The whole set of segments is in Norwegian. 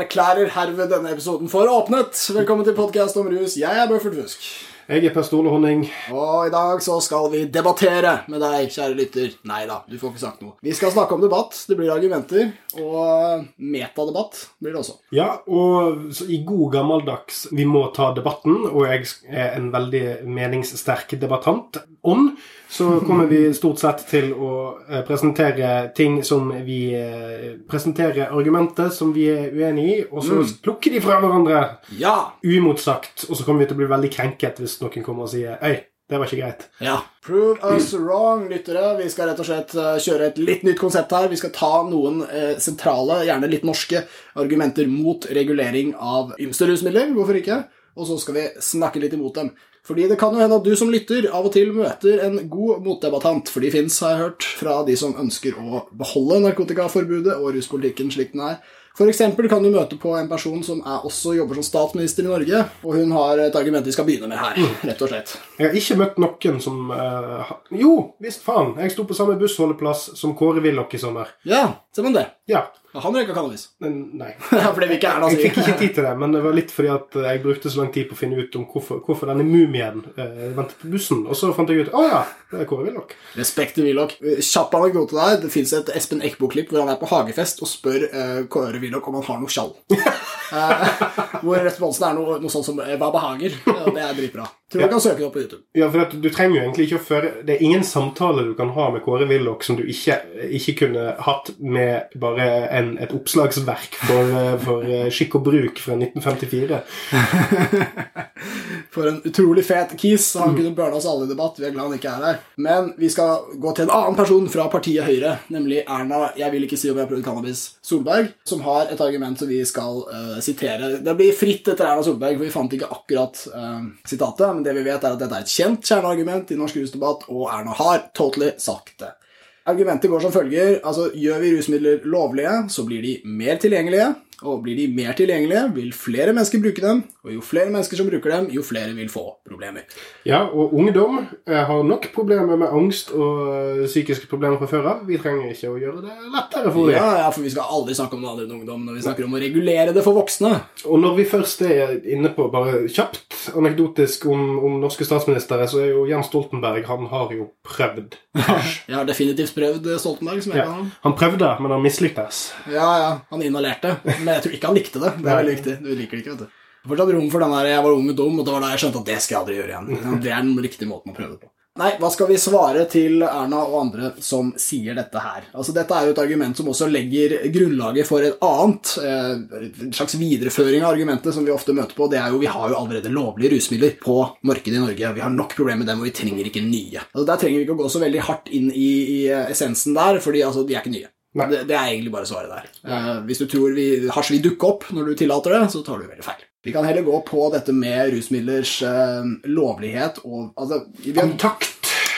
Erklærer herved denne episoden for åpnet. Velkommen til podkast om rus. Jeg er Bøffert Fusk. Jeg er Per Ståle Honning. Og i dag så skal vi debattere med deg, kjære lytter. Nei da, du får ikke sagt noe. Vi skal snakke om debatt. Det blir argumenter. Og metadebatt blir det også. Ja, og så i god gammeldags Vi må ta debatten, og jeg er en veldig meningssterk debattant. Ånd, så kommer vi stort sett til å eh, presentere ting som vi Presenterer Presentere argumenter som vi er uenig i, og så plukker de fra hverandre Ja! uimotsagt. Og så kommer vi til å bli veldig krenket hvis noen kommer og sier Øy, det var ikke greit. Ja. Prove us wrong, lyttere. Vi skal rett og slett eh, kjøre et litt nytt konsept her. Vi skal ta noen eh, sentrale, gjerne litt norske, argumenter mot regulering av ymse rusmidler. Hvorfor ikke? Og så skal vi snakke litt imot dem. Fordi det kan jo hende at du som lytter av og til møter en god motdebattant, for de fins, har jeg hørt, fra de som ønsker å beholde narkotikaforbudet og ruspolitikken slik den er. Eksempel kan du møte på en person som er også jobber som statsminister i Norge, og hun har et argument vi skal begynne med her, rett og slett. Jeg har ikke møtt noen som uh, Jo, visst faen. Jeg sto på samme bussholdeplass som Kåre Willoch i sommer. Ja, ser man det. Ja. Han røyka cannabis. Nei. For det vil ikke Erna Jeg fikk ikke tid til det, men det var litt fordi at jeg brukte så lang tid på å finne ut om hvorfor, hvorfor denne mumien eh, ventet på bussen. Og så fant jeg ut å ja, det er Kåre Willoch. Respekt til Willoch. Kjapp anekdote der. Det fins et Espen Eckbo-klipp hvor han er på hagefest og spør eh, Kåre Willoch om han har noe skjall. Eh, hvor responsen er noe, noe sånt som eh, 'hva behager'. Ja, det er dritbra. Tror jeg kan søke opp på YouTube. Ja, for du trenger jo egentlig ikke å føre Det er ingen samtale du kan ha med Kåre Willoch som du ikke, ikke kunne hatt med bare en, et oppslagsverk for, eh, for eh, skikk og bruk fra 1954. For en utrolig fet kiss. Han kunne burna oss alle i debatt. Vi er glad han ikke er her. Men vi skal gå til en annen person fra partiet Høyre, nemlig Erna Jeg vil ikke si om jeg har prøvd cannabis Solberg, som har et argument som vi skal uh, sitere. Det blir fritt etter Erna Solberg, for vi fant ikke akkurat uh, sitatet. Men det vi vet, er at dette er et kjent kjerneargument i norsk rusdebatt, og Erna har totally sagt det. Argumentet går som følger. altså Gjør vi rusmidler lovlige, så blir de mer tilgjengelige. Og blir de mer tilgjengelige, vil flere mennesker bruke dem. Og jo flere mennesker som bruker dem, jo flere vil få problemer. Ja, og ungdom eh, har nok problemer med angst og eh, psykiske problemer fra før av. Vi trenger ikke å gjøre det lettere for dem. Ja, ja, for vi skal aldri snakke om annet enn ungdom når vi snakker om å regulere det for voksne. Og når vi først er inne på bare kjapt anekdotisk om, om norske statsministre, så er jo Jens Stoltenberg Han har jo prøvd. Jeg har definitivt prøvd Stoltenberg, som jeg Ja. kan. Han prøvde, men han mislyktes. Ja, ja, han inhalerte. Men jeg tror ikke han likte det. Det er veldig viktig. Du liker det ikke, vet du. Fortsatt rom for den der 'jeg var ung og dum', og det var da jeg skjønte at det skal jeg aldri gjøre igjen. Det er den riktige måten å prøve det på. Nei, hva skal vi svare til Erna og andre som sier dette her? Altså, Dette er jo et argument som også legger grunnlaget for et annet, eh, en slags videreføring av argumentet som vi ofte møter på. Det er jo vi har jo allerede lovlige rusmidler på markedet i Norge. Vi har nok problemer med dem, og vi trenger ikke nye. Altså, Der trenger vi ikke å gå så veldig hardt inn i, i eh, essensen der, fordi altså, de er ikke nye. Nei. Det, det er egentlig bare svaret der. Eh, hvis du tror vi, hasj vil dukke opp når du tillater det, så tar du veldig feil. Vi kan heller gå på dette med rusmidlers uh, lovlighet og altså, vi har, Kontakt.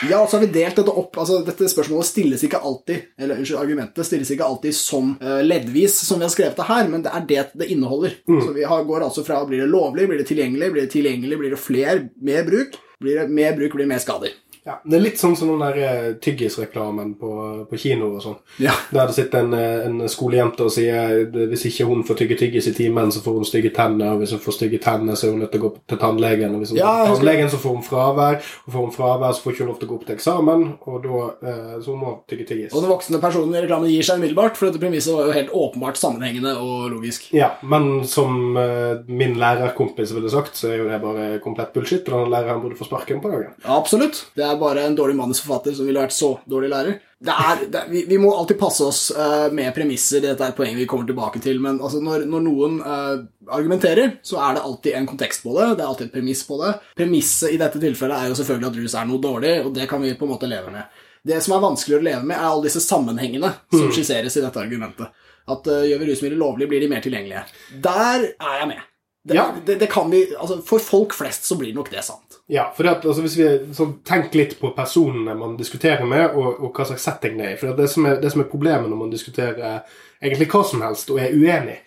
Ja, så har vi delt dette opp. altså Dette spørsmålet stilles ikke alltid eller unnskyld, argumentet stilles ikke alltid som uh, leddvis, som vi har skrevet det her, men det er det det inneholder. Så vi har, går altså fra blir det lovlig, blir det tilgjengelig, blir det tilgjengelig, blir det fler, mer bruk, blir det mer bruk, blir det mer skader. Ja, Det er litt sånn som den der eh, tyggisreklamen på, på kino og sånn. Ja. Der det sitter en, eh, en skolejente og sier hvis ikke hun får tygge tyggis i timen, så får hun stygge tenner. Og hvis hun får stygge tenner, så er hun nødt til å gå til tannlegen. Og hvis hun Ja, går til tannlegen, så får hun fravær. Og får hun fravær, så får hun ikke lov til å gå opp til eksamen. Og da eh, så hun må tygge tyggis. Og den voksne personen i reklamen gir seg umiddelbart, for dette premisset var jo helt åpenbart sammenhengende og logisk. Ja, men som eh, min lærerkompis ville sagt, så er jo det bare komplett bullshit. Og den læreren burde få sparken på dagen. Absolutt. Det er bare en dårlig manusforfatter som ville vært så dårlig lærer. Det er, det, er- vi, vi må alltid passe oss uh, med premisser. Dette er et poeng vi kommer tilbake til. Men altså, når, når noen uh, argumenterer, så er det alltid en kontekst på det. Det er alltid et premiss på det. Premisset i dette tilfellet er jo selvfølgelig at rus er noe dårlig, og det kan vi på en måte leve med. Det som er vanskeligere å leve med, er alle disse sammenhengene som skisseres i dette argumentet. At uh, gjør vi rusmidler lovlig, blir de mer tilgjengelige. Der er jeg med. Det, Ja. det, det kan vi, altså For folk flest så blir nok det sant. Ja, for at, altså, hvis vi sånn, Tenk litt på personene man diskuterer med, og, og hva slags setting det er. For det som er, det som er problemet når man diskuterer egentlig hva som helst og er uenig.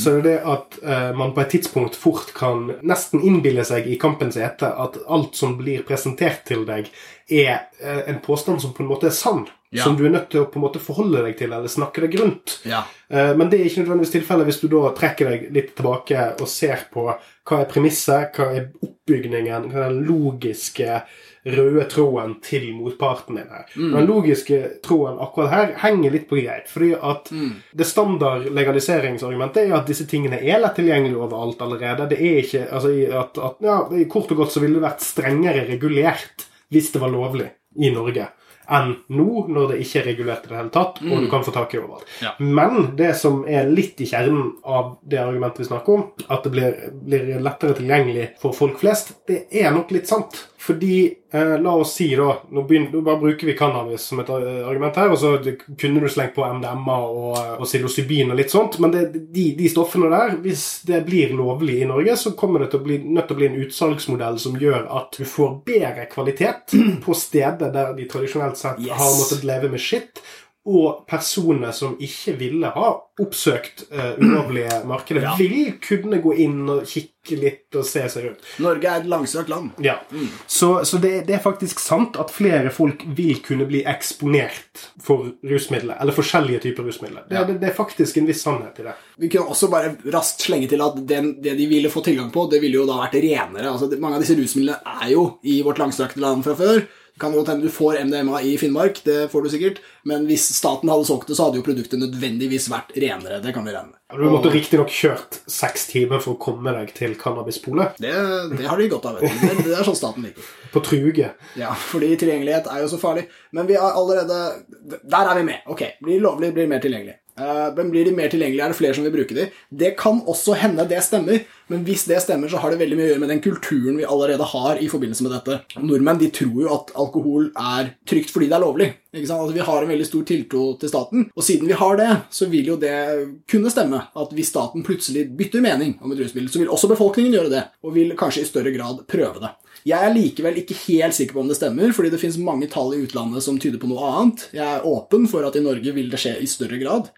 Så det er det at uh, man på et tidspunkt fort kan nesten innbille seg i kampens hete at alt som blir presentert til deg, er uh, en påstand som på en måte er sann. Ja. Som du er nødt til å på en måte forholde deg til eller snakke deg rundt. Ja. Uh, Men det er ikke nødvendigvis tilfellet hvis du da trekker deg litt tilbake og ser på hva er premisset, hva er oppbygningen, hva er den logiske røde tråden til motparten din her. Mm. Den logiske tråden akkurat her henger litt på greit. fordi at det standard legaliseringsargumentet er at disse tingene er lett tilgjengelig overalt allerede. Det er ikke, altså at, at ja, Kort og godt så ville det vært strengere regulert hvis det var lovlig i Norge enn nå, når det ikke er regulert i det hele tatt, og du kan få tak i overalt. Ja. Men det som er litt i kjernen av det argumentet vi snakker om, at det blir, blir lettere tilgjengelig for folk flest, det er nok litt sant. Fordi, eh, la oss si da Nå, begynner, nå bare bruker vi cannabis som et eh, argument her, og så kunne du slengt på MDMA og, og psilocybin og litt sånt, men det, de, de stoffene der, hvis det blir lovlig i Norge, så kommer det til å bli, nødt til å bli en utsalgsmodell som gjør at du får bedre kvalitet på steder der de tradisjonelt sett Yes. har måttet leve med skitt. Og personer som ikke ville ha oppsøkt uh, ulovlige markeder, Ja. vil kunne gå inn og kikke litt og se seg rundt. Norge er et langstrakt land. Ja. Så, så det, det er faktisk sant at flere folk vil kunne bli eksponert for rusmidler, eller forskjellige typer rusmidler. Det, Ja. det, det er faktisk en viss sannhet i det. Vi kunne også bare raskt slenge til at den, det de ville få tilgang på, det ville jo da vært renere. Altså, mange av disse rusmidlene er jo i vårt langstrakte land fra før. Kan godt hende du får MDMA i Finnmark, det får du sikkert. Men hvis staten hadde solgt det, så hadde jo produktet nødvendigvis vært renere. Det kan vi regne med. Du måtte riktignok kjørt seks timer for å komme deg til cannabispolet. Det, det har de godt av. vet. Det, det er sånn staten liker. På truge. Ja, fordi tilgjengelighet er jo så farlig. Men vi har allerede Der er vi med. Ok, blir lovlig, blir mer tilgjengelig. Eh, men blir de mer tilgjengelige, er det flere som vil bruke de? Det kan også hende det stemmer, men hvis det stemmer, så har det veldig mye å gjøre med den kulturen vi allerede har i forbindelse med dette. Nordmenn de tror jo at alkohol er trygt fordi det er lovlig. Altså, vi har en veldig stor tiltro til staten, og siden vi har det, så vil jo det kunne stemme at hvis staten plutselig bytter mening om et rusmiddel, så vil også befolkningen gjøre det, og vil kanskje i større grad prøve det. Jeg er likevel ikke helt sikker på om det stemmer, fordi det finnes mange tall i utlandet som tyder på noe annet. Jeg er åpen for at i Norge vil det skje i større grad.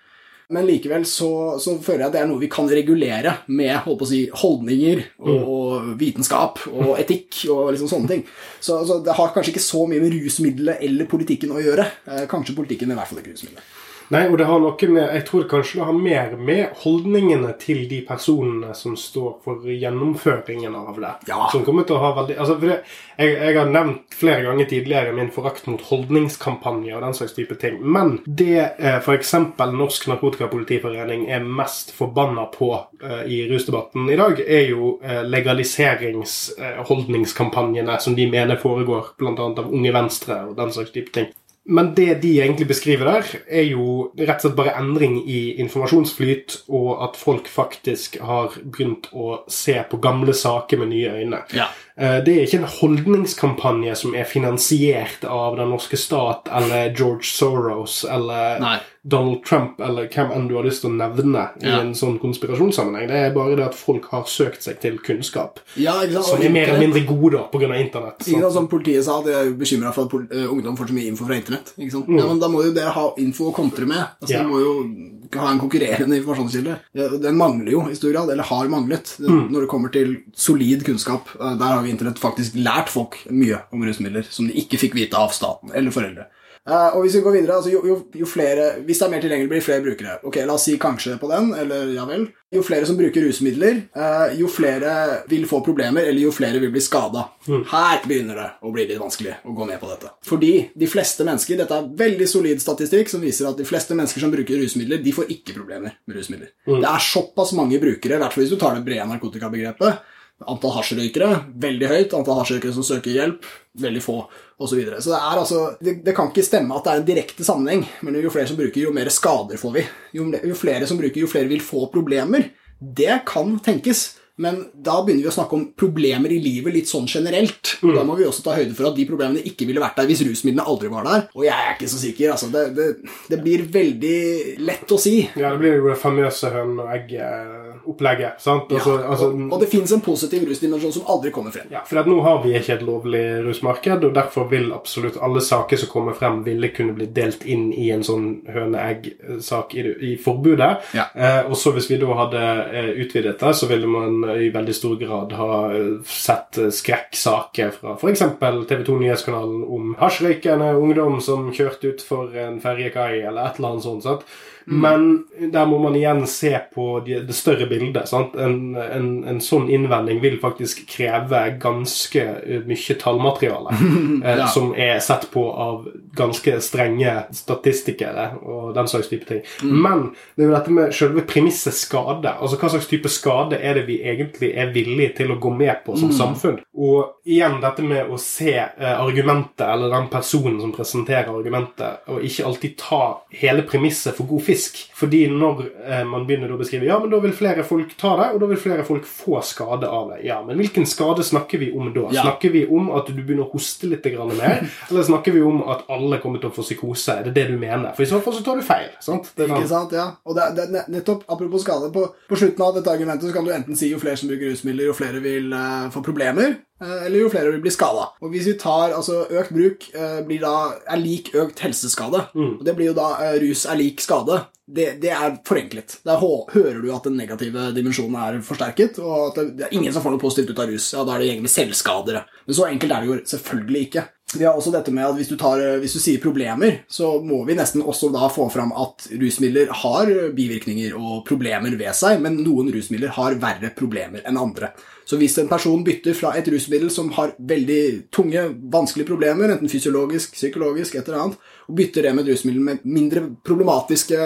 Men likevel så, så føler jeg at det er noe vi kan regulere med si, holdninger og, og vitenskap og etikk og liksom sånne ting. Så, så det har kanskje ikke så mye med rusmiddelet eller politikken å gjøre. Eh, kanskje politikken, men i hvert fall ikke rusmiddelet. Nei, og det har noe med Jeg tror kanskje det har mer med holdningene til de personene som står for gjennomføringen av det. Ja. Som kommer til å ha veldig Altså, for det, jeg, jeg har nevnt flere ganger tidligere min forakt mot holdningskampanjer og den slags type ting. Men det eh, f.eks. Norsk Narkotikapolitiforening er mest forbanna på eh, i rusdebatten i dag, er jo eh, legaliseringsholdningskampanjene som de mener foregår bl.a. av Unge Venstre og den slags type ting. Men det de egentlig beskriver der, er jo rett og slett bare endring i informasjonsflyt, og at folk faktisk har begynt å se på gamle saker med nye øyne. Ja. Eh, Det er ikke en holdningskampanje som er finansiert av den norske stat eller George Soros eller Nei. Donald Trump eller hvem enn du har lyst til å nevne i Ja. en sånn konspirasjonssammenheng. Det er bare det at folk har søkt seg til kunnskap Ja, sant? som er mer eller mindre gode pga. internett. Ikke sant? Som politiet sa, de er jo bekymra for at eh, ungdom får så mye info fra internett. Ikke sant? Ja, men Da må jo dere ha info å kontre med. Altså, Ja. Må jo ha en konkurrerende informasjonskilde. Den mangler jo i stor grad, eller har manglet, når det kommer til solid kunnskap. Eh, Der har jo internett faktisk lært folk mye om rusmidler som de ikke fikk vite av staten eller foreldre. Eh, og hvis vi går videre, altså jo, jo, jo flere, Hvis det er mer tilgjengelig, blir det flere brukere. Ok, La oss si kanskje på den, eller ja vel. Jo flere som bruker rusmidler, eh, jo flere vil få problemer, eller jo flere vil bli skada. Her begynner det å bli litt vanskelig å gå med på dette. Fordi de fleste mennesker Dette er veldig solid statistikk som viser at de fleste mennesker som bruker rusmidler, de får ikke problemer med rusmidler. Det er såpass mange brukere, i hvert fall hvis du tar det brede narkotikabegrepet. Antall hasjrøykere veldig høyt, antall hasjrøykere som søker hjelp veldig få, osv. Så, videre. så det, er altså, det, det kan ikke stemme at det er en direkte sammenheng. Men jo flere som bruker, jo mer skader får vi. Jo, jo flere som bruker, jo flere vil få problemer. Det kan tenkes. Men da begynner vi å snakke om problemer i livet litt sånn generelt. Mm. Da må vi også ta høyde for at de problemene ikke ville vært der hvis rusmidlene aldri var der. Og jeg er ikke så sikker. altså Det, det, det blir veldig lett å si. Ja, det blir jo det famøse høne og egget opplegget. sant? Altså, Ja, altså, og, og det fins en positiv rusdimensjon som aldri kommer frem. ja, for nå har vi ikke et lovlig rusmarked, og derfor vil absolutt alle saker som kommer frem, ville kunne bli delt inn i en sånn høne-egg-sak i, i forbudet. Ja. Eh, og så hvis vi da hadde eh, utvidet det, så ville man i veldig stor grad ha eh, sett eh, skrekksaker fra f.eks. TV 2 Nyhetskanalen om hasjrøykende ungdom som kjørte utfor en ferjekai, eller et eller annet sånt. sant? Men der må man igjen se på de, det større bildet. En, en, en sånn innvending vil faktisk kreve ganske eh, mye tallmateriale. eh, Ja. Som er sett på av ganske strenge statistikere og den slags type ting. Men det er jo dette med selve premisset skade. Altså hva slags type skade er det vi egentlig er villige til å gå med på som samfunn? Og igjen dette med å se eh, argumentet, eller den personen som presenterer argumentet, og ikke alltid ta hele premisset for god fisk. Fordi når eh, man begynner å beskrive ja, men da vil flere folk ta det, og da vil flere folk få skade av det. Ja, men hvilken skade snakker vi om da? Ja. Snakker vi om at du begynner å hoste litt grann mer, eller snakker vi om at alle kommer til å få psykose? Er det det du mener? For i så fall så tar du feil. sant? Det Ikke sant, ja. Og det, det, nettopp, apropos skade, på, på slutten av dette argumentet så kan du enten si jo flere som bruker rusmidler, jo flere vil uh, få problemer, eller jo flere vil bli skada. Og hvis vi tar altså økt bruk eh, blir da, er lik økt helseskade, og det blir jo da eh, rus er lik skade. Det, det er forenklet. Der hører du at den negative dimensjonen er forsterket, og at det, det er ingen som får noe positivt ut av rus. Ja, Da er det egentlig selvskadere. Men så enkelt er det jo selvfølgelig ikke. Vi har også dette med at hvis du, tar, hvis du sier problemer, så må vi nesten også da få fram at rusmidler har bivirkninger og problemer ved seg, men noen rusmidler har verre problemer enn andre. Så hvis en person bytter fra et rusmiddel som har veldig tunge, vanskelige problemer, enten fysiologisk, psykologisk, et eller annet, og bytter det med et rusmiddel med mindre problematiske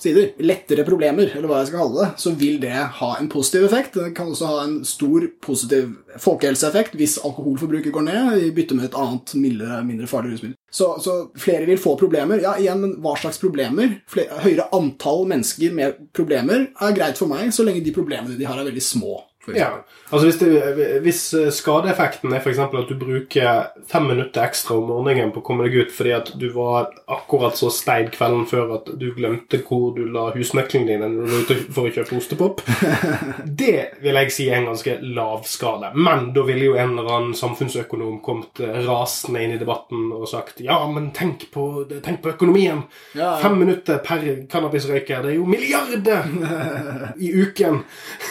sider, lettere problemer, eller hva jeg skal kalle det, så vil det ha en positiv effekt. Det kan også ha en stor positiv folkehelseeffekt hvis alkoholforbruket går ned i bytte med et annet mildere, mindre farlig rusmiddel. Så, så flere vil få problemer. Ja, igjen, men hva slags problemer? Flere, høyere antall mennesker med problemer er greit for meg, så lenge de problemene de har, er veldig små. Ja, altså hvis, det, hvis eh, skadeeffekten er eksempel at du bruker fem minutter ekstra om morgenen på å komme deg ut fordi at du var akkurat så steid kvelden før at du glemte hvor du la husnøkkelen din når du var ute for å kjøpe ostepop, det vil jeg si er en ganske lav skade. Men da ville jo en eller annen samfunnsøkonom kommet eh, rasende inn i debatten og sagt ja, men tenk på, tenk på økonomien. Ja, ja. Fem minutter per cannabisrøyker, det er jo milliarder i uken.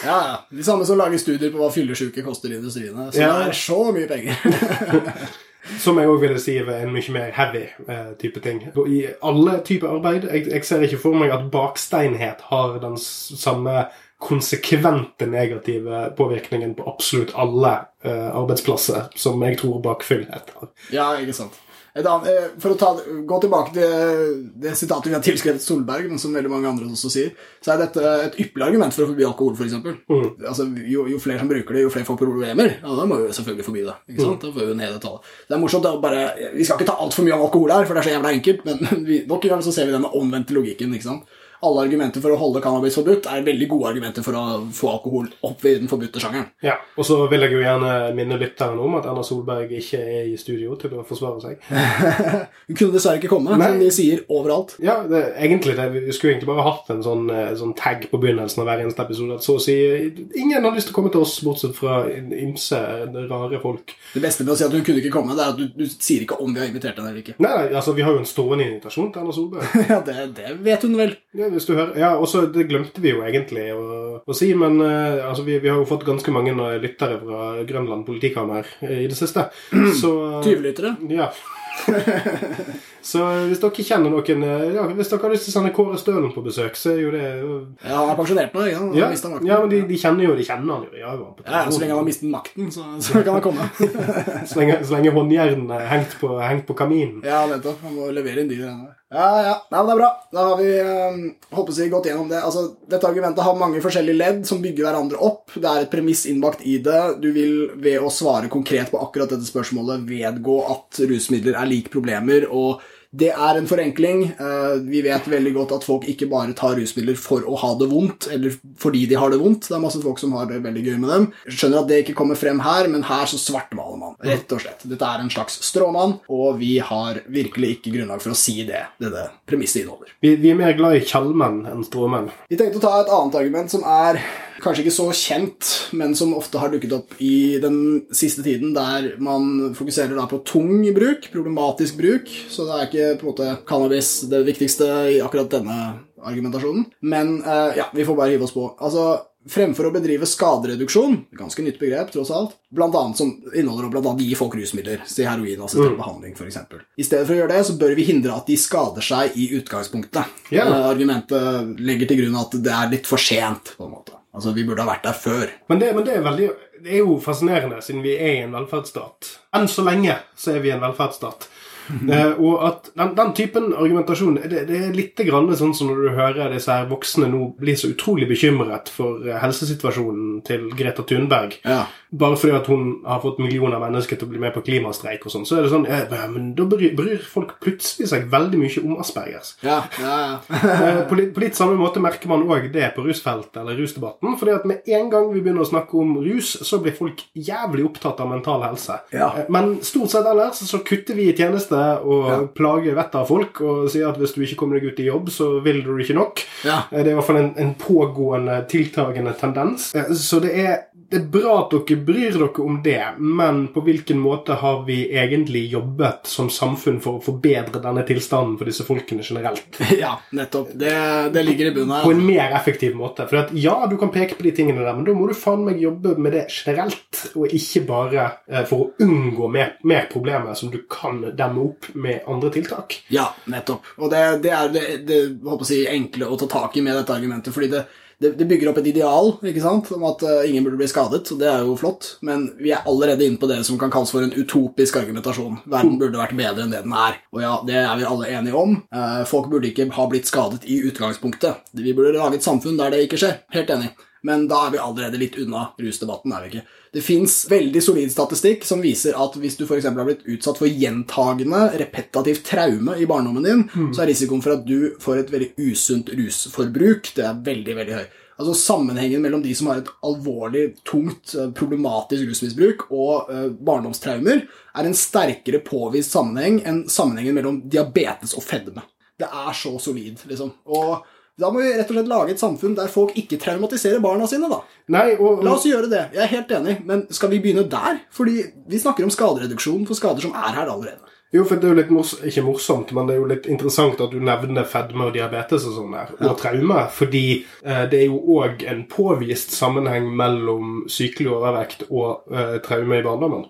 Ja, ja. De samme som lager studier på hva fyllesyke koster industriene. Så Ja. det er så mye penger. Som jeg òg ville si er en mye mer heavy eh, type ting. I alle typer arbeid. Jeg, jeg ser ikke for meg at baksteinhet har den samme konsekvente negative påvirkningen på absolutt alle eh, arbeidsplasser som jeg tror bakfyllhet har. ja, ikke sant. Et annet, eh, for å ta, gå tilbake til det sitatet vi har tilskrevet Solberg, men som veldig mange andre også sier, så er dette et ypperlig argument for å forby alkohol, f.eks. Mm. Altså, jo, jo flere som bruker det, jo flere får problemer. Ja, Da må vi selvfølgelig forby det. sant? Da får vi ned det tallet. Det er morsomt. Det bare, vi skal ikke ta altfor mye om alkohol her, for det er så jævla enkelt, men vi, nok en gang så ser vi denne omvendte logikken. ikke sant? Alle argumenter for å holde cannabis forbudt er veldig gode argumenter for å få alkohol opp i den forbudte sjangeren. Ja, Og så vil jeg jo gjerne minne lytteren om at Erna Solberg ikke er i studio til å forsvare seg. Hun kunne dessverre ikke komme, Nei. som de sier overalt. Ja, det, egentlig det, Vi skulle egentlig bare hatt en sånn, eh, sånn tag på begynnelsen av hver eneste episode. At så å si ingen har lyst til å komme til oss, bortsett fra ymse rare folk. Det beste med å si at hun kunne ikke komme, det er at du, du sier ikke om vi har invitert henne eller ikke. Nei, altså Vi har jo en stående invitasjon til Erna Solberg. Ja, det, det vet hun vel. Ja, hvis du hører. Ja, også, Det glemte vi jo egentlig å, å si, men uh, altså, vi, vi har jo fått ganske mange eh, lyttere fra Grønland politikammer eh, i det siste. Så 20 lyttere. Ja. så hvis dere kjenner noen ja, Hvis dere har lyst til å sende Kåre Stølen på besøk, så er jo det Ja, han er pensjonert nå. Ja, har ja men de, de kjenner jo de kjenner han jo Ja, ja, Så lenge han har mistet makten, så, så kan han komme. Så lenge, så lenge håndjernene er hengt på, hengt på kaminen. Ja, nettopp. Han må levere inn de greiene der. Ja, ja. Nei, men det er bra. Da har vi um, håper jeg, gått gjennom det. Altså, dette argumentet har mange forskjellige ledd som bygger hverandre opp. Det er et premiss innbakt i det. Du vil ved å svare konkret på akkurat dette spørsmålet vedgå at rusmidler er lik problemer. og det er en forenkling. Eh, Vi vet veldig godt at folk ikke bare tar rusmidler for å ha det vondt, eller fordi de har det vondt. Det er masse folk som har det veldig gøy med dem. Skjønner at det ikke kommer frem her, men her så svartmaler man. Rett og slett. Dette er en slags stråmann, og vi har virkelig ikke grunnlag for å si det dette premisset inneholder. Vi, vi er mer glad i kjallmenn enn stråmenn. Vi tenkte å ta et annet argument som er kanskje ikke så kjent, men som ofte har dukket opp i den siste tiden, der man fokuserer da på tung bruk, problematisk bruk. Så det er ikke på en måte cannabis det viktigste i akkurat denne argumentasjonen. Men uh, ja, vi får bare hive oss på. Altså, Fremfor å bedrive skadereduksjon, ganske nytt begrep, tross alt, blant annet som inneholder å annet gi folk rusmidler, si heroinassistert mm. behandling f.eks. I stedet for å gjøre det, så bør vi hindre at de skader seg i utgangspunktet. Yeah. argumentet legger til grunn at det er litt for sent, på en måte. Altså, Vi burde ha vært der før. Men det, men det, er, veldig, det er jo fascinerende, siden vi er i en velferdsstat. Enn så lenge så er vi en velferdsstat. Uh, og at den, den, typen argumentasjon det, det er litt grann sånn som når du hører disse her voksne nå blir så utrolig bekymret for uh, helsesituasjonen til Greta Thunberg. Ja. Bare fordi at hun har fått millioner av mennesker til å bli med på klimastreik og sånn. Så er det sånn eh, men Da bryr, bryr, folk plutselig seg veldig mye om aspergers. Ja, ja, ja. eh, på, litt, på, litt, samme måte merker man òg det på rusfeltet eller rusdebatten. fordi at med en gang vi begynner å snakke om rus, så blir folk jævlig opptatt av mental helse. Ja. men stort sett ellers så kutter vi i tjeneste sitte og ja. plager vettet av folk og sier at hvis du ikke kommer deg ut i jobb, så vil du ikke nok. Ja. Eh, det er i hvert fall en, en pågående, tiltagende tendens. Eh, så det er, det er, bra at dere bryr dere om det, men på hvilken måte har vi egentlig jobbet som samfunn for å forbedre denne tilstanden for disse folkene generelt? Ja, nettopp. Det, det ligger i bunnen her. På en mer effektiv måte. For at, ja, du kan peke på de tingene der, men da må du faen meg jobbe med det generelt, og ikke bare eh, for å unngå mer, mer problemer som du kan demme opp med andre tiltak. Ja, nettopp. Og det, det er det, det håper jeg, enkle å ta tak i med dette argumentet. fordi det, det, bygger opp et ideal ikke sant, om at uh, ingen burde bli skadet, og det er jo flott, men vi er allerede inne på det som kan kalles for en utopisk argumentasjon. Verden burde vært bedre enn det den er. Og ja, det er vi alle enige om. Uh, folk burde ikke ha blitt skadet i utgangspunktet. Vi burde lage et samfunn der det ikke skjer. Helt enig. Men da er vi allerede litt unna rusdebatten, er vi ikke? Det fins veldig solid statistikk som viser at hvis du f.eks. har blitt utsatt for gjentagende, repetativt traume i barndommen din, mm. så er risikoen for at du får et veldig usunt rusforbruk, det er veldig, veldig høy. Altså Sammenhengen mellom de som har et alvorlig, tungt, eh, problematisk rusmisbruk og uh, barndomstraumer, er en sterkere påvist sammenheng enn sammenhengen mellom diabetes og fedme. Det er så solid, liksom. Og da må vi rett og slett lage et samfunn der folk ikke traumatiserer barna sine. da. Nei, og, La oss gjøre det. Jeg er helt enig, men skal vi begynne der? Fordi vi snakker om skadereduksjon for skader som er her allerede. Jo, for det er jo litt mors ikke morsomt, men det er jo litt interessant at du nevner fedme og diabetes og sånn der, og ja. traume. Fordi eh, det er jo òg en påvist sammenheng mellom sykelig overvekt og eh, traume i barndommen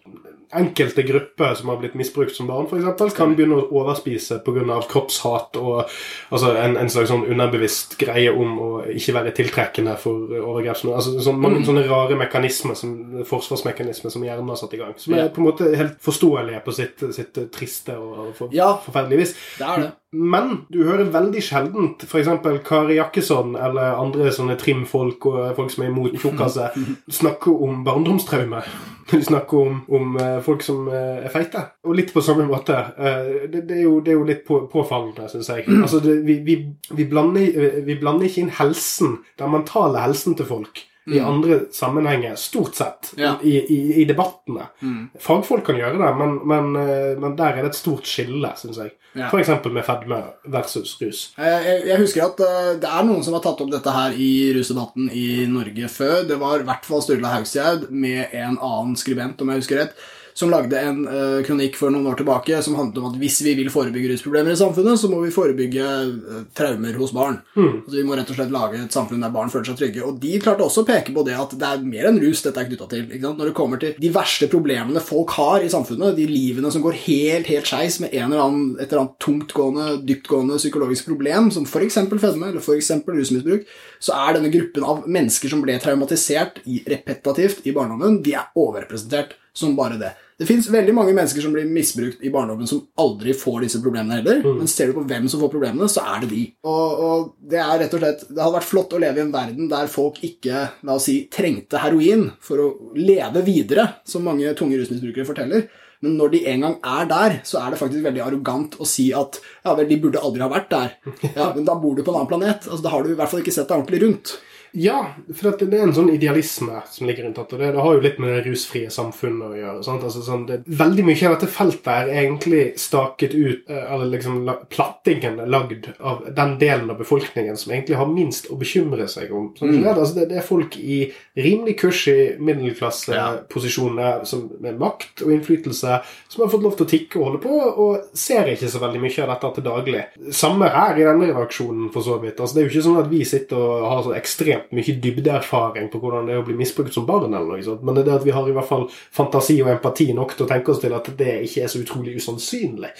enkelte grupper som har blitt misbrukt som barn, f.eks., kan begynne å overspise pga. kroppshat og altså en, en, slags sånn underbevisst greie om å ikke være tiltrekkende for overgrep. Altså, sånn, mange mm. sånne rare mekanismer, som, forsvarsmekanismer som hjernen har satt i gang. Som er på en måte helt forståelige på sitt, sitt triste og for, ja, forferdelige vis. Det er det. Men du hører veldig sjeldent f.eks. Kari Jakkesson eller andre sånne trimfolk og folk som er imot tjukkaser, snakke om barndomstraume. De snakker om, om uh, folk som uh, er feite. Og litt på samme måte. Det, det, er jo, det, er jo, litt på, påfallende, syns jeg. Altså, det, vi, vi, vi, blander, vi blander ikke inn helsen, den mentale helsen til folk i mm. andre sammenhenger, stort sett, ja. i, i, i, debattene. Mm. Fagfolk kan gjøre det, men, men, eh, men, der er det et stort skille, syns jeg. Ja. F.eks. med fedme versus rus. Jeg, jeg, husker at uh, det er noen som har tatt opp dette her i rusdebatten i Norge før. Det var i hvert fall Sturla Haugstad med en annen skribent, om jeg husker rett som lagde en uh, kronikk for noen år tilbake som handlet om at hvis vi vil forebygge rusproblemer i samfunnet, så må vi forebygge uh, traumer hos barn. Mm. Altså, vi må rett og slett lage et samfunn der barn føler seg trygge. Og de klarte også å peke på det at det er mer enn rus dette er knytta til. Når det kommer til de verste problemene folk har i samfunnet, de livene som går helt, helt skeis med en eller annen, et eller annet tungtgående, dyptgående psykologisk problem, som f.eks. fedme eller f.eks. rusmisbruk, så er denne gruppen av mennesker som ble traumatisert i, repetativt i barndommen, de er overrepresentert som bare det. Det fins veldig mange mennesker som blir misbrukt i barndommen, som aldri får disse problemene heller. Mm. Men ser du på hvem som får problemene, så er det de. Og, og, det er rett og slett Det hadde vært flott å leve i en verden der folk ikke la oss si, trengte heroin for å leve videre, som mange tunge rusmisbrukere forteller. Men når de en gang er der, så er det faktisk veldig arrogant å si at ja vel, de burde aldri ha vært der. Ja, Men da bor du på en annen planet. Altså, Da har du i hvert fall ikke sett deg ordentlig rundt. Ja, for det er en sånn idealisme som ligger rundt dette. Det, det har jo litt med det rusfrie samfunnet å gjøre. Altså, sånn, det, veldig mye av dette feltet er egentlig staket ut, eh, eller liksom plattingen er lagd av den delen av befolkningen som egentlig har minst å bekymre seg om. Sånn, Mm. altså, det, det er folk i rimelig cushy middelklasseposisjoner ja. med makt og innflytelse som har fått lov til å tikke og holde på, og ser ikke så veldig mye av dette til daglig. Samme her i denne redaksjonen, for så vidt. Altså, det er jo ikke sånn at vi sitter og har så ekstremt mye dybdeerfaring på hvordan det er å bli misbrukt som barn, eller noe sånt, men det er det at vi har i hvert fall fantasi og empati nok til å tenke oss til at det ikke er så utrolig usannsynlig.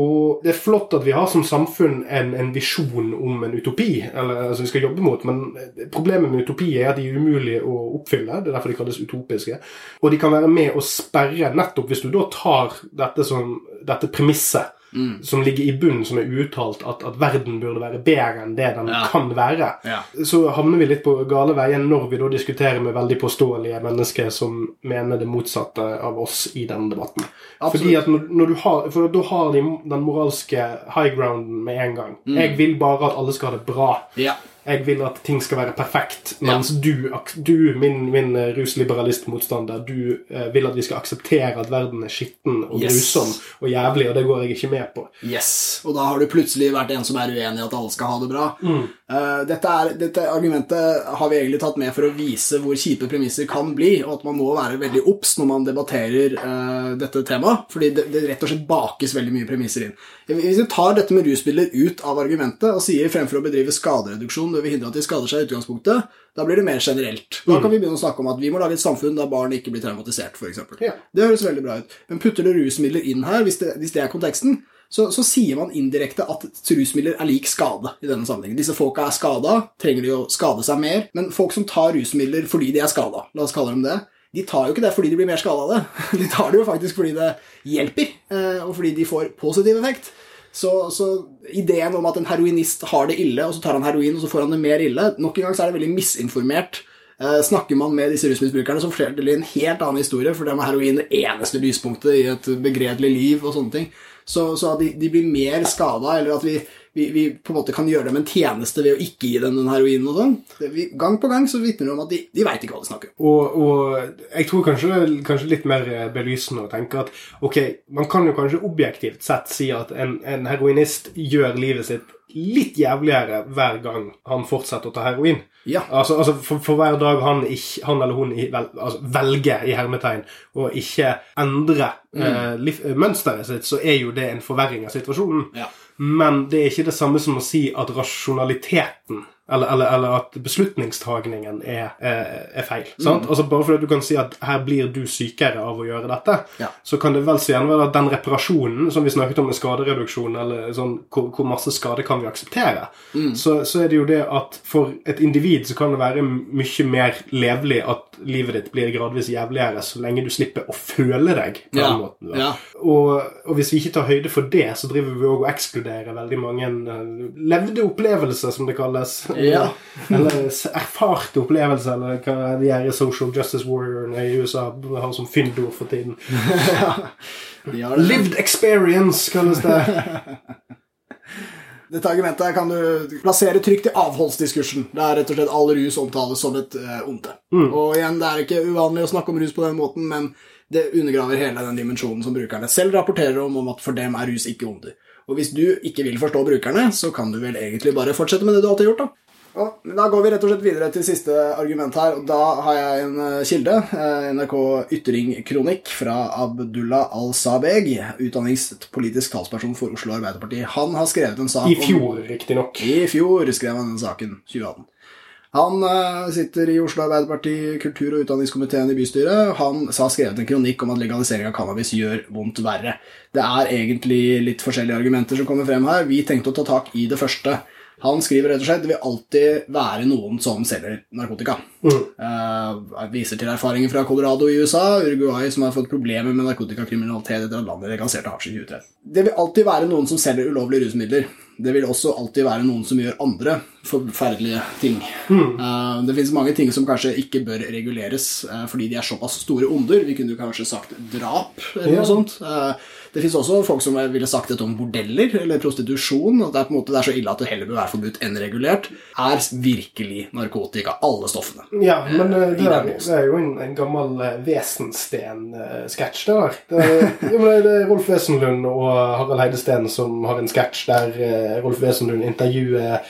Og det er flott at vi har som samfunn en, en visjon om en utopi, eller altså vi skal jobbe mot, men problemet med utopi er at de er umulige å oppfylle. Det er derfor de kalles utopiske. Og de kan være med å sperre, nettopp hvis du da tar dette, som, dette premisset som ligger i bunnen, som er uttalt at, at verden burde være bedre enn det den Ja. kan være, Ja. så havner vi litt på gale veier når vi da diskuterer med veldig påståelige mennesker som mener det motsatte av oss i denne debatten. Absolutt. Fordi at når, når du har, For da har de den moralske high grounden med en gang. Jeg vil bare at alle skal ha det bra. Ja. Jeg vil at ting skal være perfekt. Mens du, du, min, min eh, rusliberalistmotstander, du eh, vil at vi skal akseptere at verden er skitten og Yes. grusom og jævlig, og det går jeg ikke med på. Yes. Og da har du plutselig vært en som er uenig i at alle skal ha det bra. Eh, dette, er, dette argumentet har vi egentlig tatt med for å vise hvor kjipe premisser kan bli, og at man må være veldig obs når man debatterer uh, dette temaet, fordi det, det rett og slett bakes veldig mye premisser inn. Hvis vi tar dette med rusmidler ut av argumentet og sier fremfor å bedrive skadereduksjon bør vi hindre at de skader seg i utgangspunktet, da blir det mer generelt. Da kan vi begynne å snakke om at vi må lage et samfunn der barn ikke blir traumatisert, f.eks. Ja. Det høres veldig bra ut. Men putter du rusmidler inn her, hvis det, hvis det er konteksten, så, så sier man indirekte at rusmidler er lik skade i denne sammenhengen. Disse folka er skada, trenger de å skade seg mer, men folk som tar rusmidler fordi de er skada, la oss kalle dem det, de tar jo ikke det fordi de blir mer skada av det. De tar det jo faktisk fordi det hjelper, eh, og fordi de får positiv effekt. Så, så ideen om at en heroinist har det ille, og så tar han heroin, og så får han det mer ille Nok en gang så er det veldig misinformert. Eh, snakker man med disse rusmisbrukerne, så forteller de en helt annen historie, for dem er heroin det eneste lyspunktet i et begredelig liv og sånne ting. Så, så at de, de blir mer skada, eller at vi, vi, vi på en måte kan gjøre dem en tjeneste ved å ikke gi dem den heroinen og sånn. Gang på gang så vitner det om at de, de veit ikke hva de snakker om. Og, og jeg tror kanskje, kanskje litt mer belysende å tenke at ok, man kan jo kanskje objektivt sett si at en, en heroinist gjør livet sitt litt jævligere hver gang han fortsetter å ta heroin. Ja. Altså, altså for, for hver dag han, ikke, han eller hun vel, altså, velger i hermetegn å ikke endre liv, eh, mønsteret sitt, så er jo det en forverring av situasjonen. Ja. Men det er ikke det samme som å si at rasjonaliteten eller, eller, eller at beslutningstagningen er, er, er feil. Sant? Altså Bare fordi du kan si at her blir du sykere av å gjøre dette, Ja. så kan det vel så gjerne være at den reparasjonen som vi snakket om med skadereduksjon, eller sånn, hvor, hvor masse skade kan vi akseptere, så, så er det jo det at for et individ så kan det være mye mer levelig at livet ditt blir gradvis jævligere så lenge du slipper å føle deg på Ja. den måten. Ja. Og, og hvis vi ikke tar høyde for det, så driver vi også og ekskluderer veldig mange eh, levde opplevelser, som det kalles. Ja. eller erfarte opplevelser, eller hva de her social justice warriorene i USA har som fyndord for tiden. De har. Lived experience, kalles det. Dette argumentet kan du plassere trygt i avholdsdiskursen. Det er rett og slett all rus omtales som et uh, onde. Og igjen, det er ikke uvanlig å snakke om rus på den måten, men det undergraver hele den dimensjonen som brukerne selv rapporterer om, om at for dem er rus ikke onde. Og hvis du ikke vil forstå brukerne, så kan du vel egentlig bare fortsette med det du alltid har gjort, da. Og da går vi rett og slett videre til siste argument her, og da har jeg en eh, kilde. eh, NRK Ytring-kronikk fra Abdullah Al-Sabeg, utdanningspolitisk talsperson for Oslo Arbeiderparti. Han har skrevet en sak I fjor, riktignok. i fjor skrev han den saken, 2018. Han eh, sitter i Oslo Arbeiderparti, kultur- og utdanningskomiteen i bystyret. Han har skrevet en kronikk om at legalisering av cannabis gjør vondt verre. Det er egentlig litt forskjellige argumenter som kommer frem her. Vi tenkte å ta tak i det første. Han skriver rett og slett det vil alltid være noen som selger narkotika. Eh, viser til erfaringer fra Colorado i USA, Uruguay som har fått problemer med narkotikakriminalitet etter at landet legaliserte hasj i 2013. Det vil alltid være noen som selger ulovlige rusmidler. Det vil også alltid være noen som gjør andre forferdelige ting. Eh, det finnes mange ting som kanskje ikke bør reguleres uh, fordi de er såpass store onder. Vi kunne kanskje sagt drap eller noe sånt. Eh, Det fins også folk som ville sagt dette om bordeller eller prostitusjon. At det er på en måte det er så ille at det heller bør være forbudt enn regulert. Er virkelig narkotika, alle stoffene. Ja, men eh, det, er, det er jo en, en gammel eh, Wesensten-sketsj, det der. Det, er- det er Rolf Wesenlund og Harald Heidesteen som har en sketsj der eh, Rolf Wesenlund intervjuer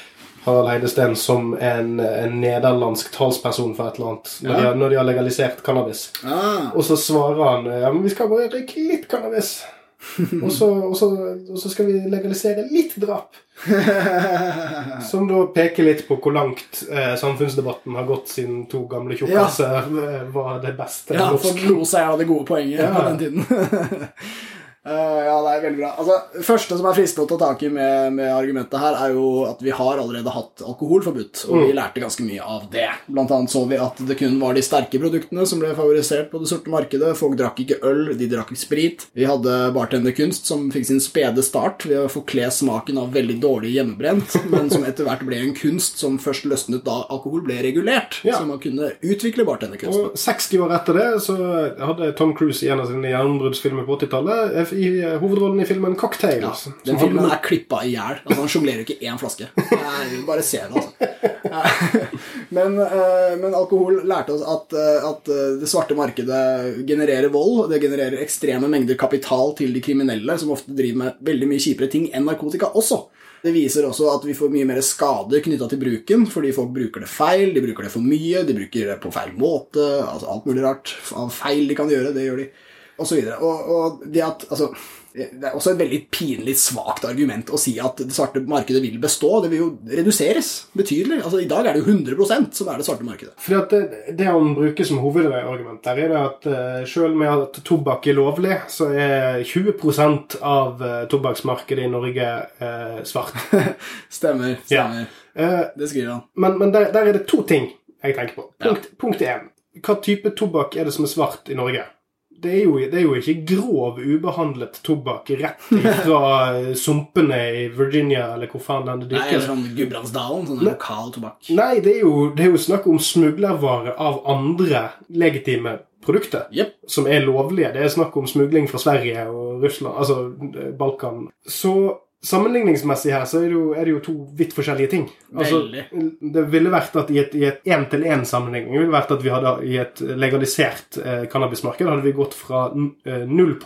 Harald Heidesteen som en, en nederlandsk talsperson for et eller annet når, de, har, når de har legalisert cannabis. Ah, Og så svarer han ja, men vi skal bare røyke litt cannabis. og, så, og, så, og så skal vi legalisere litt drap. Som da peker litt på hvor langt eh, samfunnsdebatten har gått siden to gamle tjukkaser ja. var det beste ja, for norsk. seg av det gode poenget Ja. på den tiden. Eh, ja, det er veldig bra. Altså, første som er fristende å ta tak i med, med argumentet her, er jo at vi har allerede hatt alkohol forbudt, og vi lærte ganske mye av det. Blant annet så vi at det kun var de sterke produktene som ble favorisert på det sorte markedet. Folk drakk ikke øl, de drakk sprit. Vi hadde bartenderkunst som fikk sin spede start ved å forkle smaken av veldig dårlig hjemmebrent, men som etter hvert ble en kunst som først løsnet da alkohol ble regulert, Ja. så man kunne utvikle bartenderkunsten. Og 60 år etter det så hadde Tom Cruise i en av sine gjennombruddsfilmer på 80-tallet eh, i eh, hovedrollen i filmen 'Cocktail'. Ja, den filmen er klippa i hjel. Altså, han sjonglerer jo ikke én flaske. Jeg bare se det, altså. Men, eh, men alkohol lærte oss at, eh, at det svarte markedet genererer vold. Det genererer ekstreme mengder kapital til de kriminelle, som ofte driver med veldig mye kjipere ting enn narkotika også. Det viser også at vi får mye mer skader knytta til bruken, fordi folk bruker det feil, de bruker det for mye, de bruker det på feil måte, altså alt mulig rart av feil de kan gjøre, det gjør de, og så videre. Og, og det at, altså det er også et veldig pinlig svakt argument å si at det svarte markedet vil bestå. Det vil jo reduseres betydelig. Altså I dag er det jo 100% som er det svarte markedet. Fordi at det, det han bruker som hovedargument der, er det at uh, selv med at tobakk er lovlig, så er 20% av uh, tobakksmarkedet i Norge eh, svart. Stemmer. stemmer. Ja. Det skriver han. men men der, der er det to ting jeg tenker på. Ja. Punkt, punkt én. Hva type tobakk er det som er svart i Norge? Det er, jo, det er jo ikke grov, ubehandlet tobakk rett fra sumpene i Virginia, eller hvor faen den Nei, eller sånn Gudbrandsdalen, sånn Ne- lokal tobakk. Nei, det er, jo, det er jo snakk om smuglervare av andre legitime produkter. yep. Som er lovlige. Det er snakk om smugling fra Sverige og Russland, altså eh, Balkan. Så sammenligningsmessig her så er det jo, er det jo to vidt forskjellige ting. Altså, det ville vært at i et i et én-til-én-sammenligning ville vært at vi hadde i et legalisert eh, cannabismarked hadde vi gått fra eh, 0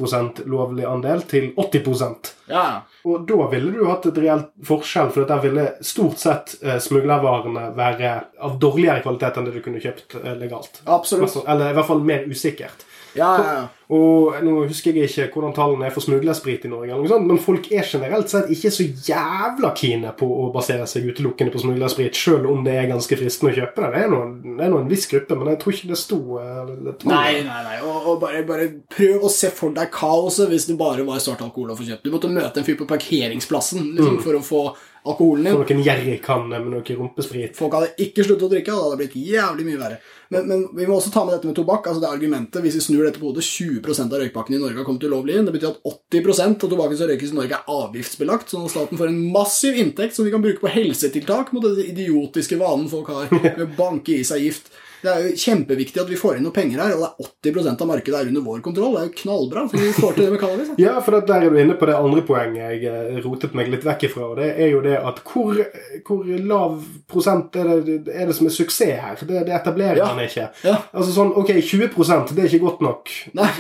lovlig andel til 80% Ja, og da ville du hatt et reelt forskjell, for der ville stort sett eh, smuglervarene være av dårligere kvalitet enn det du kunne kjøpt eh, legalt. absolutt. Eller i hvert fall mer usikkert. Ja, ja, ja. Og nå husker jeg ikke hvordan tallene er for smuglersprit i Norge, sånt, men folk er generelt sett ikke så jævla kine på å basere seg utelukkende på smuglersprit, selv om det er ganske fristende å kjøpe det. Det er nå en, en viss gruppe, men jeg tror ikke det sto eh, det. Nei, nei, nei. Og, og bare, bare prøv å se for deg kaoset hvis det bare var svart alkohol å få kjøpt. Du måtte møte en fyr på parkeringsplassen liksom, for å få alkoholen din. For noen gjerrigkanner med noe rumpesprit. Folk hadde ikke sluttet å drikke, og det hadde blitt jævlig mye verre. Men, men vi må også ta med dette med tobakk. altså det argumentet, Hvis vi snur dette på hodet, 20% av røykpakkene i Norge har kommet ulovlig inn. Det betyr at 80 av tobakken som røykes i Norge, er avgiftsbelagt. Sånn at staten får en massiv inntekt som vi kan bruke på helsetiltak mot den idiotiske vanen folk har med å banke i seg gift. Det er jo kjempeviktig at vi får inn noe penger her, og det er 80% av markedet er under vår kontroll. Det er jo knallbra. så vi får til det med cannabis. Ja, for der er du inne på det andre poenget jeg eh, rotet meg litt vekk ifra. og Det er jo det at hvor, hvor lav prosent er det, er det som er suksess her? Det, det etablerer Ja. man ikke. Ja. Altså sånn, Ok, 20% det er ikke godt nok. Nei.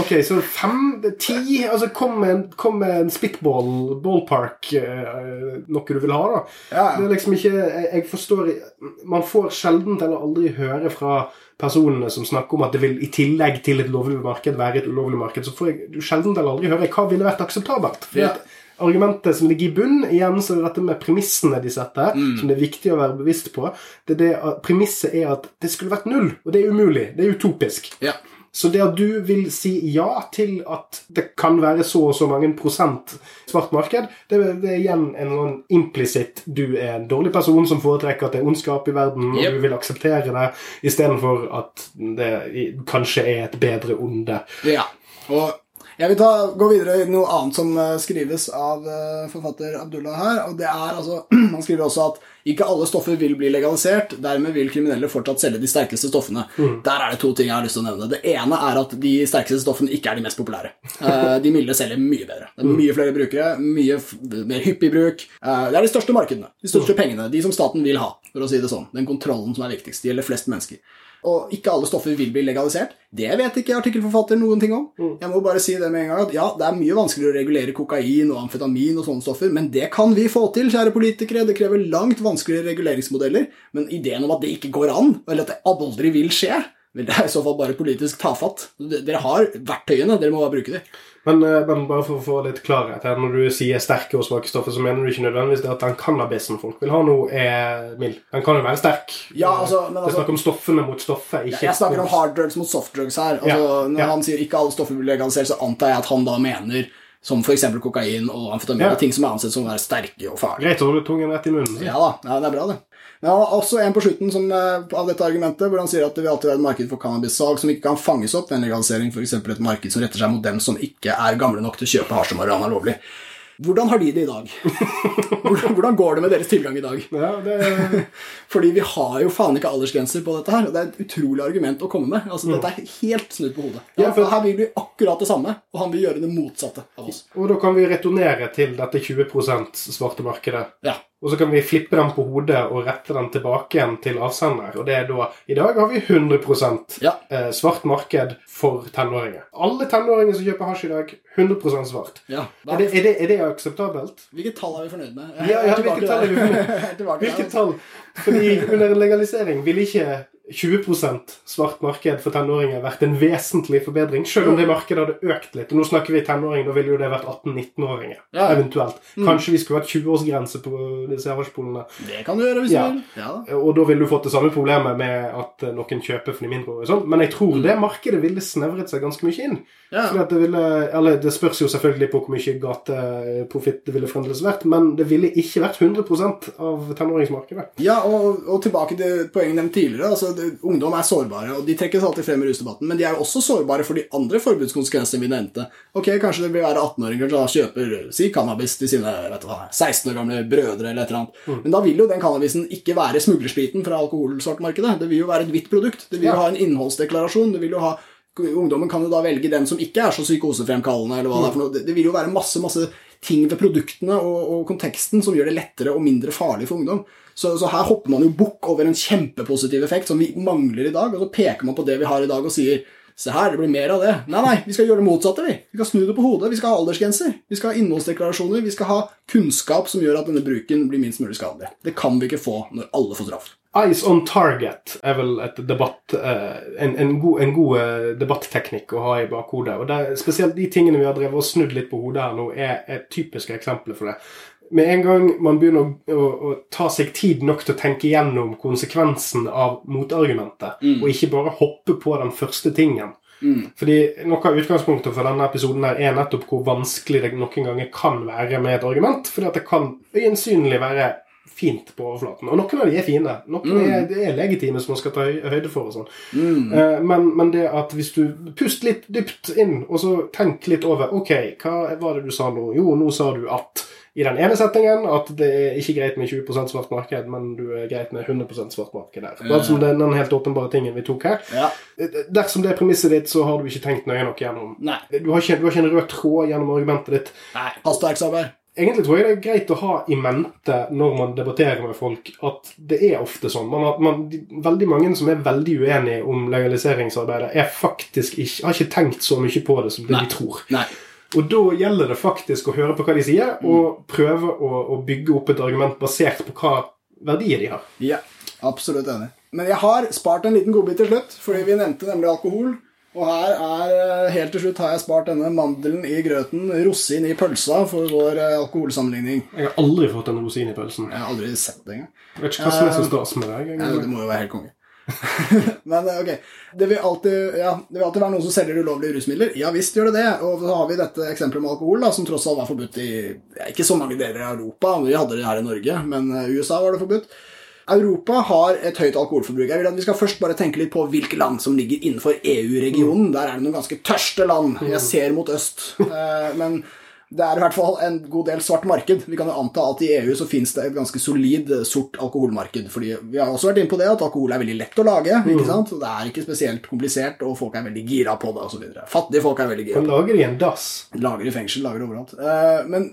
Ok, så 5-10 altså Kom med en, kom med en spitball, ballpark, eh, noe du vil ha, da. Ja. Det er liksom ikke Jeg, jeg forstår Man får sjelden eller aldri høre fra personene som snakker om at det vil i tillegg til et lovlig marked være et ulovlig marked, så får jeg du sjelden eller aldri høre hva ville vært akseptabelt. Fordi Ja. at Argumentet som ligger i bunn, igjen så er det dette med premissene de setter, Mm. som det er viktig å være bevisst på. Det er det at Premisset er at det skulle vært null, og det er umulig. Det er utopisk. Ja. Så det at du vil si ja til at det kan være så og så mange prosent svart marked, det, det er igjen en sånn implisitt du er en dårlig person som foretrekker at det er ondskap i verden, Yep. og du vil akseptere det, istedenfor at det kanskje er et bedre onde. Ja, og jeg vil ta, gå videre i noe annet som eh, skrives av eh, forfatter Abdullah her, og det er altså Han skriver også at Ikke alle stoffer vil bli legalisert, dermed vil kriminelle fortsatt selge de sterkeste stoffene. Der er det to ting jeg har lyst til å nevne. Det ene er at de sterkeste stoffene ikke er de mest populære. Eh, De milde selger mye bedre. Det er mye flere brukere, mye mer hyppig bruk. Eh, Det er de største markedene, de største pengene, de som staten vil ha, for å si det sånn. Den kontrollen som er viktigst. Det gjelder flest mennesker. Og ikke alle stoffer vil bli legalisert. Det vet ikke artikkelforfatter noen ting om. Jeg må bare si det med en gang at ja, det er mye vanskeligere å regulere kokain og amfetamin og sånne stoffer, men det kan vi få til, kjære politikere. Det krever langt vanskeligere reguleringsmodeller, men ideen om at det ikke går an, eller at det aldri vil skje, vel, det er i så fall bare politisk tafatt. Dere har verktøyene, dere må bare bruke dem. Men, eh, men bare for å få litt klarhet her, når du sier sterke og svake stoffer, så mener du ikke nødvendigvis det at den cannabisen folk vil ha nå, er mild. Den kan jo være sterk. Ja, altså, men det altså- er snakk om stoffene mot stoffet, ikke Jeg snakker om hard drugs mot soft drugs her. Altså, Ja, Når ja. han sier ikke alle stoffer blir legalisert, så antar jeg at han da mener som f.eks. kokain og amfetamin, Ja. ting som er ansett som å være sterke og farlige. Greit å holde tungen rett i munnen. Ja da, ja, det er bra, det. Men han har også en på slutten som, eh, av dette argumentet, hvor han sier at det vil alltid være et marked for cannabissalg som ikke kan fanges opp ved en legalisering, f.eks. et marked som retter seg mot dem som ikke er gamle nok til å kjøpe hasj og marihuana lovlig. Hvordan har de det i dag? Hvordan går det med deres tilgang i dag? Ja, det Fordi vi har jo faen ikke aldersgrenser på dette her. og Det er et utrolig argument å komme med. Altså, Dette er helt snudd på hodet. Ja, Ja, for- Her vil vi akkurat det samme, og han vil gjøre det motsatte av oss. Og da kan vi returnere til dette 20% svarte markedet. Ja. Og så kan vi flippe den på hodet og rette den tilbake igjen til avsender. Og det er da I dag har vi 100 Ja. eh, svart marked for tenåringer. Alle tenåringer som kjøper hasj i dag, 100% svart. ja. Er det, er, det, er det akseptabelt? Hvilket tall er vi fornøyd med? Ja, ja, hvilket tall er vi fornøyd med? Jeg tilbake der, Hvilke altså. tall? Fordi under legalisering vil ikke 20 svart marked for tenåringer vært en vesentlig forbedring, selv om det markedet hadde økt litt. Og nå snakker vi tenåringer, da ville jo det vært 18-19-åringer. Ja. Eventuelt. Kanskje vi skulle hatt 20-årsgrense på disse hasjpolene. Det kan du gjøre hvis Ja. du vil. Ja. Og da ville du fått det samme problemet med at eh, noen kjøper for de mindreårige. sånn. Men jeg tror det markedet ville snevret seg ganske mye inn. Ja. Det, ville, eller det spørs jo selvfølgelig på hvor mye gateprofitt det ville fremdeles vært, men det ville ikke vært 100% av tenåringsmarkedet. Ja, og, og tilbake til poenget nevnt tidligere. altså Ungdom er sårbare, og de trekkes alltid frem i rusdebatten. Men de er jo også sårbare for de andre forbudskonsekvensene vi nevnte. Ok, Kanskje det vil være 18-åringer som da kjøper si cannabis til sine vet du hva, 16 år gamle brødre. eller et eller annet. Men da vil jo den cannabisen ikke være smuglerspriten fra alkoholsvartmarkedet. Det vil jo være et hvitt produkt. Det vil jo ha en innholdsdeklarasjon. det vil jo ha Ungdommen kan jo da velge den som ikke er så psykosefremkallende. eller hva Det er for noe. Det, det vil jo være masse masse ting ved produktene og, og konteksten som gjør det lettere og mindre farlig for ungdom. Så, så her hopper man jo bukk over en kjempepositiv effekt som vi mangler i dag, og så peker man på det vi har i dag og sier Se her, det blir mer av det. Nei, nei, vi skal gjøre det motsatte. Vi Vi skal snu det på hodet. Vi skal ha aldersgrenser. Vi skal ha innholdsdeklarasjoner. Vi skal ha kunnskap som gjør at denne bruken blir minst mulig skadelig. Det kan vi ikke få når alle får straff. Eyes on target er vel debatt, eh, en, en god, en god eh, debatteknikk å ha i bakhodet. Og det spesielt de tingene vi har drevet og snudd litt på hodet her nå, er, er typiske eksempler for det. Med en gang man begynner å, å, å ta seg tid nok til å tenke gjennom konsekvensen av motargumentet, og ikke bare hoppe på den første tingen. Fordi Noe av utgangspunktet for denne episoden her er nettopp hvor vanskelig det noen ganger kan være med et argument. Fordi at det kan øyensynlig være fint på overflaten. Og noen av de er fine. Noen er, det er legitime som man skal ta høyde for. og sånn. Eh, men, men det at hvis du puster litt dypt inn, og så tenk litt over Ok, hva var det du sa nå? Jo, nå sa du at i den ene settingen at det er ikke greit med 20 svart marked, men du er greit med 100 svart marked der. er som den, den helt åpenbare tingen vi tok her. Ja. Dersom det er premisset ditt, så har du ikke tenkt nøye nok gjennom. Du har ikke, du har ikke en rød tråd gjennom argumentet ditt. Nei. Hastverksarbeid. Egentlig tror jeg det er greit å ha i mente når man debatterer med folk, at det er ofte sånn. Man, har- man, de, veldig mange som er veldig uenige om legaliseringsarbeidet, er faktisk ikke, har ikke tenkt så mye på det som det Nei. de tror. Nei. Og da gjelder det faktisk å høre på hva de sier, og prøve å, å bygge opp et argument basert på hva verdier de har. Ja, absolutt enig. Men jeg har spart en liten godbit til slutt, fordi vi nevnte nemlig alkohol. Og her er, eh, helt til slutt har jeg spart denne mandelen i grøten, rosin i pølsa, for vår eh, alkoholsammenligning. Jeg har aldri fått en rosin i pølsen. Jeg har aldri sett det engang. Jeg vet ikke hva som er så stas med deg. Ja, det må jo være helt konge. Men eh, ok, det vil, alltid, ja, det vil alltid være noen som selger ulovlige rusmidler. Ja visst gjør det det. Og så har vi dette eksempelet med alkohol, da, som tross alt var forbudt i ja, ikke så mange deler av Europa. Vi hadde det her i Norge, men eh, i USA var det forbudt. Europa har et høyt alkoholforbruk. Jeg vil at Vi skal først bare tenke litt på hvilke land som ligger innenfor EU-regionen. Der er det noen ganske tørste land. Jeg ser mot øst. Eh, Men Det er i hvert fall en god del svart marked. Vi kan jo anta at i EU så finnes det et ganske solid eh, sort alkoholmarked. fordi Vi har også vært inne på det at alkohol er veldig lett å lage. Mm. ikke sant? Det er ikke spesielt komplisert, og folk er veldig gira på det osv. Fattige folk er veldig gira. Kan lager de en dass. Lager i fengsel, lager overalt. Eh, Men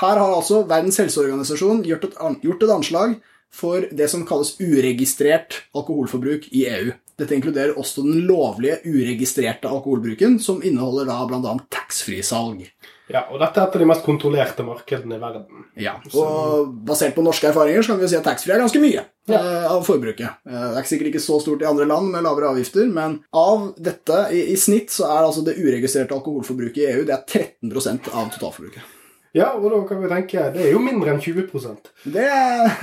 her har altså Verdens helseorganisasjon gjort et, gjort et anslag for det som kalles uregistrert alkoholforbruk i EU. Dette inkluderer også den lovlige uregistrerte alkoholbruken, som inneholder da bl.a. taxfree-salg. Ja, og dette er et av de mest kontrollerte markedene i verden. Ja, og basert på norske erfaringer så kan vi si at taxfree er ganske mye eh, av forbruket. Eh, det er sikkert ikke så stort i andre land med lavere avgifter, men av dette, i, i snitt, så er altså det uregistrerte alkoholforbruket i EU det er 13% av totalforbruket. Ja, og da kan vi tenke Det er jo mindre enn 20 Det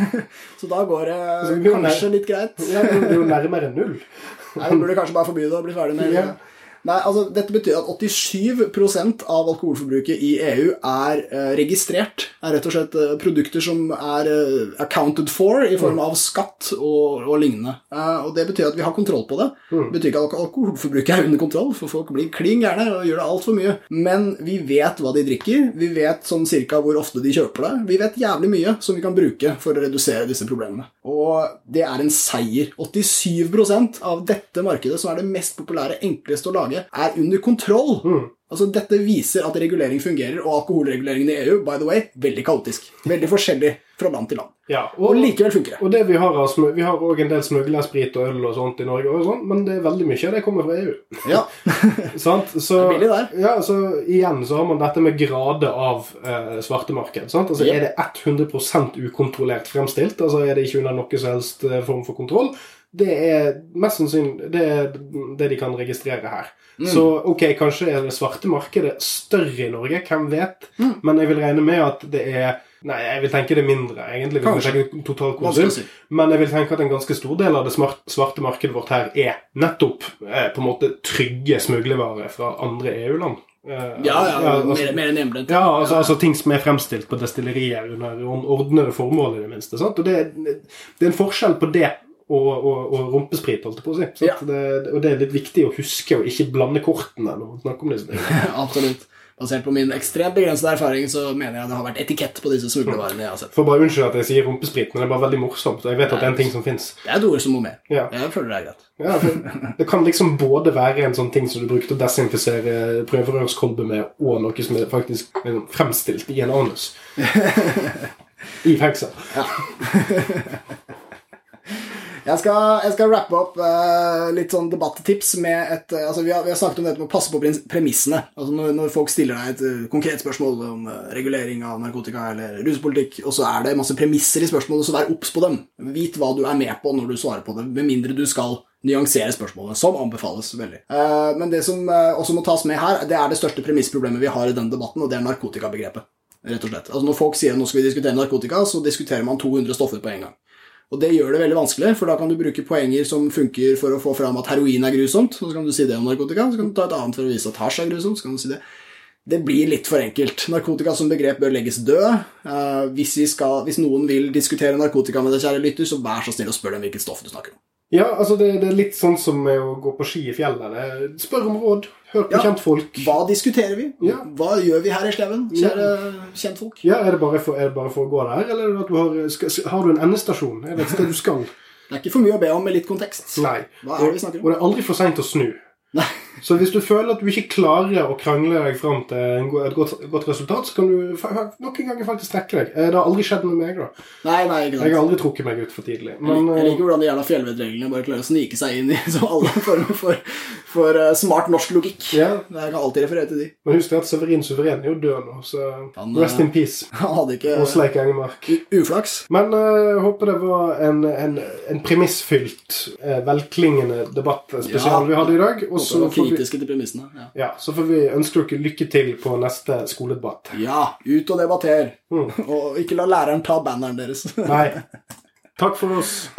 så da går det kanskje litt greit. Ja, Det er jo nærmere null. Nei, Da burde kanskje bare forby det og bli ferdig med Ja. Nei, altså Dette betyr at 87% av alkoholforbruket i EU er eh, registrert. Er rett og slett eh, produkter som er eh, accounted for i form av skatt og, og lignende. Eh, og Det betyr at vi har kontroll på det. Det betyr ikke at alkoholforbruket er under kontroll, for folk blir klin gærne og gjør det altfor mye. Men vi vet hva de drikker, vi vet sånn cirka hvor ofte de kjøper det. Vi vet jævlig mye som vi kan bruke for å redusere disse problemene. Og det er en seier. 87% av dette markedet, som er det mest populære, enkleste å lage, er under kontroll. Altså, Dette viser at regulering fungerer, og alkoholreguleringen i EU by the way, veldig kaotisk. Veldig forskjellig fra land til land. Ja, Og likevel funker det. Og det Vi har vi har også en del smuglersprit og øl og sånt i Norge, og sånt, men det er veldig mye av det kommer fra EU. Ja, sant? Så, Det billig der. Ja, så igjen så har man dette med grader av eh, svartemarked. sant? Altså Yep. Er det 100% ukontrollert fremstilt, altså er det ikke under noe som helst eh, form for kontroll, det er mest sannsynlig det, det de kan registrere her. Mm. Så ok, kanskje er det svarte markedet større i Norge, hvem vet? Mm. Men jeg vil regne med at det er Nei, jeg vil tenke det mindre, egentlig. Kanskje. tenker totalkonsum. Si. Men jeg vil tenke at en ganske stor del av det svarte markedet vårt her er nettopp eh, på en måte trygge smuglervarer fra andre EU-land. Uh, ja, ja, altså, mer, mer enn hjemmebrent. ja, altså, altså ting som er fremstilt på destillerier under ordnede formål, i det minste. Sant? Og det, det er en forskjell på det og, og, og rumpesprit, holdt jeg på å si. Ja. Det, og det er litt viktig å huske å ikke blande kortene når man snakker om disse. Absolutt. Basert på min ekstremt begrensede erfaring så mener jeg det har vært etikett på disse smuglervarene jeg har sett. For bare unnskyld at jeg sier rumpesprit, men det er bare veldig morsomt. Jeg vet at det er en ting som fins. Det er et ord som må med. Ja. Jeg føler det er greit. Ja, det kan liksom både være en sånn ting som du brukte å desinfisere prøverørskolbe med, og noe som er faktisk fremstilt i en anus. I fengsel. Jeg skal, jeg skal rappe opp uh, litt sånn debatttips med et uh, altså vi, har, vi har snakket om dette med å passe på premissene. Altså når, når folk stiller deg et uh, konkret spørsmål om eh, regulering av narkotika eller ruspolitikk, og så er det masse premisser i spørsmålet, så vær obs på dem. Vit hva du er med på når du svarer på det, med mindre du skal nyansere spørsmålet, som anbefales veldig. Eh, men det som eh, også må tas med her, det er det største premissproblemet vi har i denne debatten, og det er narkotikabegrepet. Rett og slett. Altså Når folk sier nå skal vi diskutere narkotika, så diskuterer man 200 stoffer på en gang. Og det gjør det veldig vanskelig, for da kan du bruke poenger som funker for å få fram at heroin er grusomt, og så kan du si det om narkotika, så kan du ta et annet for å vise at hasj er grusomt, så kan du si det. Det blir litt for enkelt. Narkotika som begrep bør legges død. Eh, hvis, vi skal, hvis noen vil diskutere narkotika med deg, kjære lytter, så vær så snill og spør dem hvilket stoff du snakker om. Ja, altså det, det er litt sånn som å gå på ski i fjellet. Spør om råd. Hør på Ja. kjentfolk. Hva diskuterer vi? Ja. Hva gjør vi her i Sleven, kjære kjentfolk? Ja, er det, for, er det bare for å gå der, eller er du har, skal, har du en endestasjon? Er det et sted du skal? Det er ikke for mye å be om med litt kontekst. Nei. Hva er det vi snakker om? Og det er aldri for seint å snu. Nei. Så hvis du føler at du ikke klarer å krangle deg fram til et godt, godt resultat, så kan du nok en gang faktisk trekke deg. Eh, Det har aldri skjedd med meg, da. Nei, nei, ikke Jeg har aldri trukket meg ut for tidlig. Men jeg eh, liker hvordan de jævla fjellvettreglene bare klarer å snike seg inn i som alle former for, for eh, smart norsk logikk. Ja. Jeg kan alltid referere til de. men husk at Severin Suveren er jo død nå, så Han, rest in peace. Han hadde ikke Åsleik Engemark. uflaks. Men jeg håper det var en, en, en premissfylt, velklingende debattspesial Ja. vi hadde i dag. Og Og så får kritiske til premissene. Ja. ja, så får vi ønske dere lykke til på neste skoledebatt. ja, ut og debatter. Mm. Og ikke la læreren ta banneren deres. Nei. Takk for oss.